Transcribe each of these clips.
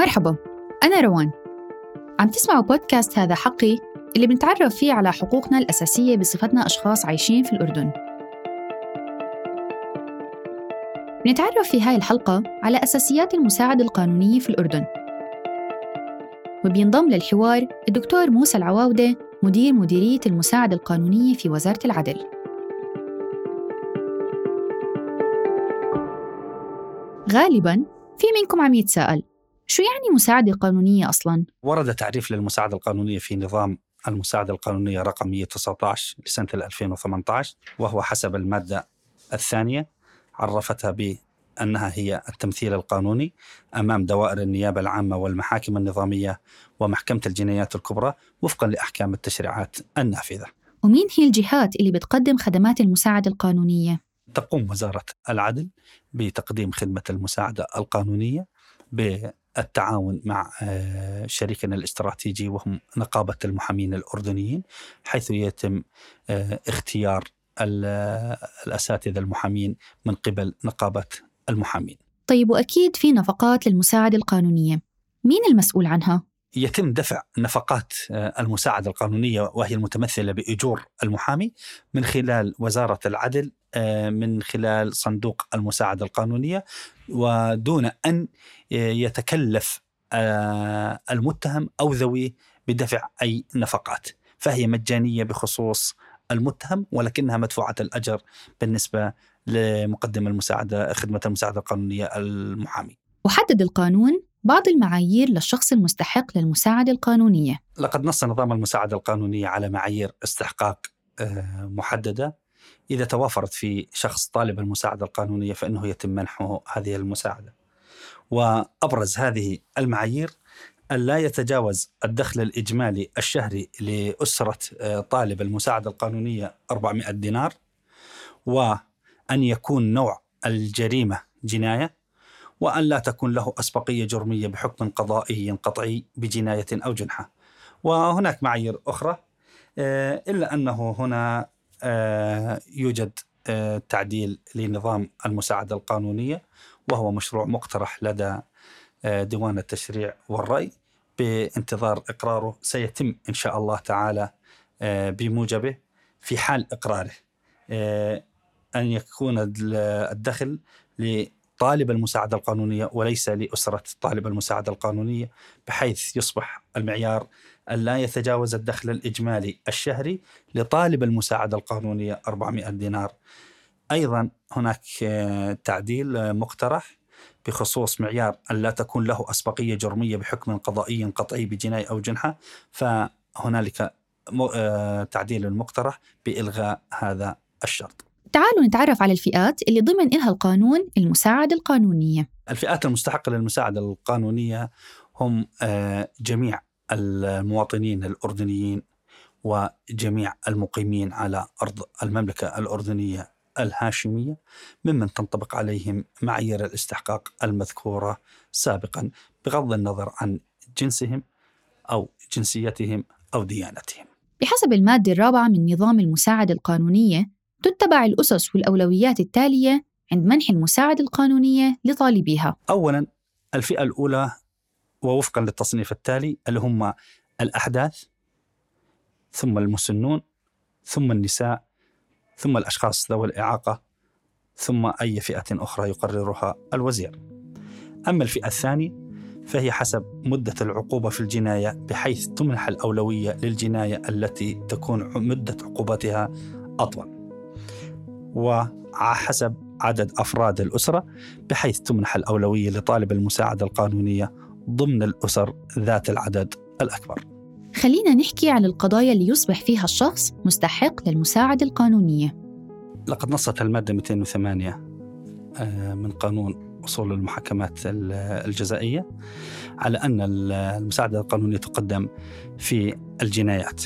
مرحبا أنا روان. عم تسمعوا بودكاست هذا حقي اللي بنتعرف فيه على حقوقنا الأساسية بصفتنا أشخاص عايشين في الأردن. بنتعرف في هاي الحلقة على أساسيات المساعدة القانونية في الأردن. وبينضم للحوار الدكتور موسى العواودة مدير مديرية المساعدة القانونية في وزارة العدل. غالباً في منكم عم يتساءل شو يعني مساعدة قانونية أصلاً؟ ورد تعريف للمساعدة القانونية في نظام المساعدة القانونية رقم 119 لسنة 2018 وهو حسب المادة الثانية عرفتها بأنها هي التمثيل القانوني أمام دوائر النيابة العامة والمحاكم النظامية ومحكمة الجنايات الكبرى وفقا لأحكام التشريعات النافذة ومين هي الجهات اللي بتقدم خدمات المساعدة القانونية؟ تقوم وزارة العدل بتقديم خدمة المساعدة القانونية بالتعاون مع آه، شريكنا الاستراتيجي وهم نقابة المحامين الأردنيين حيث يتم آه، اختيار الأساتذة المحامين من قبل نقابة المحامين طيب وأكيد في نفقات للمساعدة القانونية مين المسؤول عنها؟ يتم دفع نفقات آه، المساعدة القانونية وهي المتمثلة بأجور المحامي من خلال وزارة العدل آه، من خلال صندوق المساعدة القانونية ودون أن يتكلف آه، المتهم أو ذويه بدفع أي نفقات. فهي مجانية بخصوص المتهم ولكنها مدفوعة الأجر بالنسبة لمقدم المساعدة خدمة المساعدة القانونية المحامي. وحدد القانون بعض المعايير للشخص المستحق للمساعدة القانونية. لقد نص نظام المساعدة القانونية على معايير استحقاق آه، محددة. إذا توافرت في شخص طالب المساعدة القانونية فإنه يتم منحه هذه المساعدة. وأبرز هذه المعايير أن لا يتجاوز الدخل الإجمالي الشهري لأسرة آه، طالب المساعدة القانونية 400 دينار وأن يكون نوع الجريمة جناية وأن لا تكون له أسبقية جرمية بحكم قضائي قطعي بجناية أو جنحة. وهناك معايير أخرى آه، إلا أنه هنا يوجد آه، تعديل لنظام المساعدة القانونية وهو مشروع مقترح لدى ديوان التشريع والرأي بانتظار إقراره سيتم إن شاء الله تعالى بموجبه في حال إقراره. أن يكون الدخل طالب المساعدة القانونية وليس لأسرة طالب المساعدة القانونية بحيث يصبح المعيار أن لا يتجاوز الدخل الإجمالي الشهري لطالب المساعدة القانونية 400 دينار. أيضا هناك آه، تعديل آه، مقترح بخصوص معيار أن لا تكون له أسبقية جرمية بحكم قضائي قطعي بجناية أو جنحة. فهنالك آه، تعديل مقترح بإلغاء هذا الشرط. تعالوا نتعرف على الفئات اللي ضمن إلها القانون المساعدة القانونية. الفئات المستحقة للمساعدة القانونية هم جميع المواطنين الأردنيين وجميع المقيمين على أرض المملكة الأردنية الهاشمية ممن تنطبق عليهم معايير الاستحقاق المذكورة سابقا بغض النظر عن جنسهم أو جنسيتهم أو ديانتهم. بحسب المادة الرابعة من نظام المساعدة القانونية تتبع الأسس والأولويات التالية عند منح المساعدة القانونية لطالبيها. أولاً الفئة الأولى ووفقاً للتصنيف التالي اللي هم الأحداث ثم المسنون ثم النساء ثم الأشخاص ذوي الإعاقة ثم أي فئة أخرى يقررها الوزير. أما الفئة الثانية فهي حسب مدة العقوبة في الجناية بحيث تمنح الأولوية للجناية التي تكون مدة عقوبتها أطول. وحسب عدد أفراد الأسرة بحيث تمنح الأولوية لطالب المساعدة القانونية ضمن الأسر ذات العدد الأكبر. خلينا نحكي عن القضايا اللي يصبح فيها الشخص مستحق للمساعدة القانونية. لقد نصت المادة 208 آه، من قانون أصول المحاكمات الجزائية على أن المساعدة القانونية تقدم في الجنايات.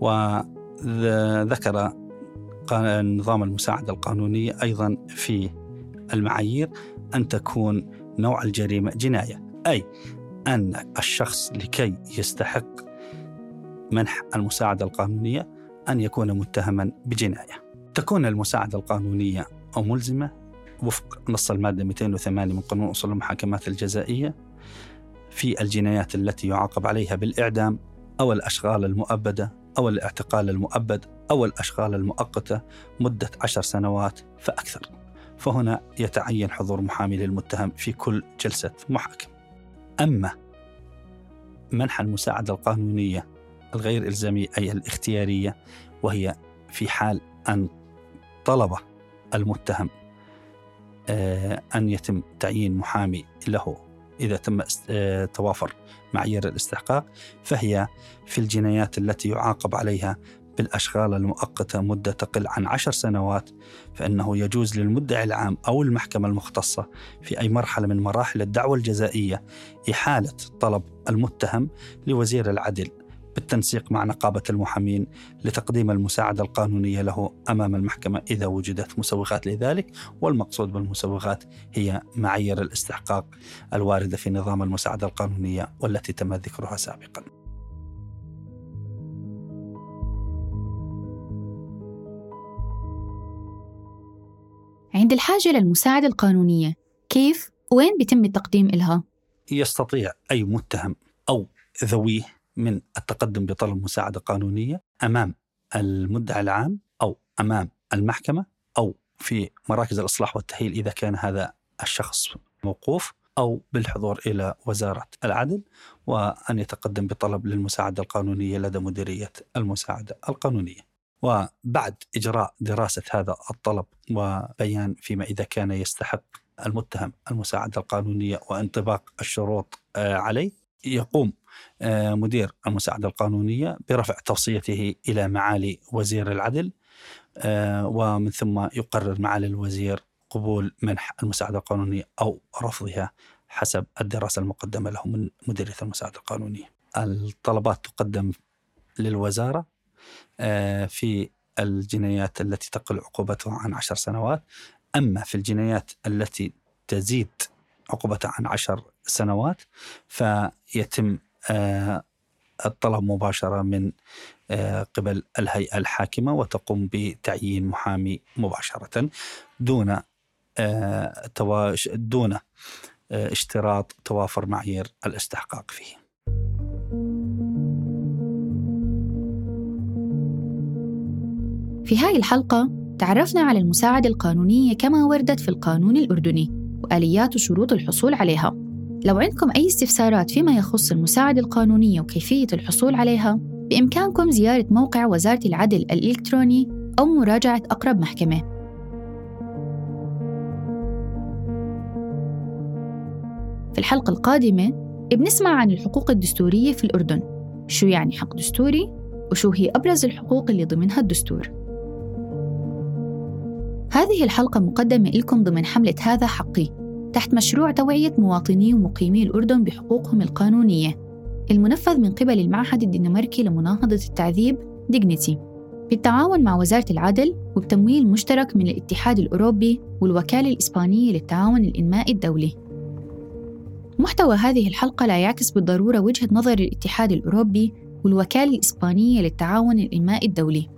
وذكر نظام المساعدة القانونية أيضا في المعايير أن تكون نوع الجريمة جناية. أي أن الشخص لكي يستحق منح المساعدة القانونية أن يكون متهما بجناية. تكون المساعدة القانونية أو ملزمة وفق نص المادة 208 من قانون أصول المحاكمات الجزائية في الجنايات التي يعاقب عليها بالإعدام أو الأشغال المؤبدة أو الاعتقال المؤبد أو الأشغال المؤقتة مدة عشر سنوات فأكثر. فهنا يتعين حضور محامي للمتهم في كل جلسة محاكم. أما منح المساعدة القانونية الغير إلزامية أي الاختيارية وهي في حال أن طلب المتهم آه، أن يتم تعيين محامي له. إذا تم آه، توافر معايير الاستحقاق فهي في الجنايات التي يعاقب عليها بالأشغال المؤقتة مدة تقل عن عشر سنوات فإنه يجوز للمدعي العام أو المحكمة المختصة في أي مرحلة من مراحل الدعوة الجزائية إحالة طلب المتهم لوزير العدل بالتنسيق مع نقابة المحامين لتقديم المساعدة القانونية له أمام المحكمة إذا وجدت مسوغات لذلك والمقصود بالمسوغات هي معايير الاستحقاق الواردة في نظام المساعدة القانونية والتي تم ذكرها سابقاً. عند الحاجة للمساعدة القانونية كيف وين بيتم التقديم إلها؟ يستطيع أي متهم أو ذويه من التقدم بطلب مساعدة قانونية أمام المدعي العام أو أمام المحكمة أو في مراكز الإصلاح والتأهيل إذا كان هذا الشخص موقوف أو بالحضور إلى وزارة العدل وأن يتقدم بطلب للمساعدة القانونية لدى مديرية المساعدة القانونية وبعد إجراء دراسة هذا الطلب وبيان فيما إذا كان يستحق المتهم المساعدة القانونية وانطباق الشروط آه، عليه يقوم آه، مدير المساعدة القانونية برفع توصيته إلى معالي وزير العدل آه، ومن ثم يقرر معالي الوزير قبول منح المساعدة القانونية أو رفضها حسب الدراسة المقدمة له من مديرية المساعدة القانونية. الطلبات تقدم للوزارة في الجنايات التي تقل عقوبتها عن عشر سنوات أما في الجنايات التي تزيد عقوبتها عن عشر سنوات فيتم آه، الطلب مباشرة من آه، قبل الهيئة الحاكمة وتقوم بتعيين محامي مباشرة دون دون اشتراط توافر معايير الاستحقاق فيه. في هاي الحلقة تعرفنا على المساعدة القانونية كما وردت في القانون الأردني وآليات وشروط الحصول عليها. لو عندكم أي استفسارات فيما يخص المساعدة القانونية وكيفية الحصول عليها بإمكانكم زيارة موقع وزارة العدل الإلكتروني أو مراجعة أقرب محكمة. في الحلقة القادمة بنسمع عن الحقوق الدستورية في الأردن. شو يعني حق دستوري؟ وشو هي أبرز الحقوق اللي ضمنها الدستور؟ هذه الحلقة مقدمة لكم ضمن حملة هذا حقي. تحت مشروع توعية مواطني ومقيمي الأردن بحقوقهم القانونية. المنفذ من قبل المعهد الدنماركي لمناهضة التعذيب ديجنيتي بالتعاون مع وزارة العدل وبتمويل مشترك من الاتحاد الأوروبي والوكالة الإسبانية للتعاون الإنمائي الدولي. محتوى هذه الحلقة لا يعكس بالضرورة وجهة نظر الاتحاد الأوروبي والوكالة الإسبانية للتعاون الإنمائي الدولي.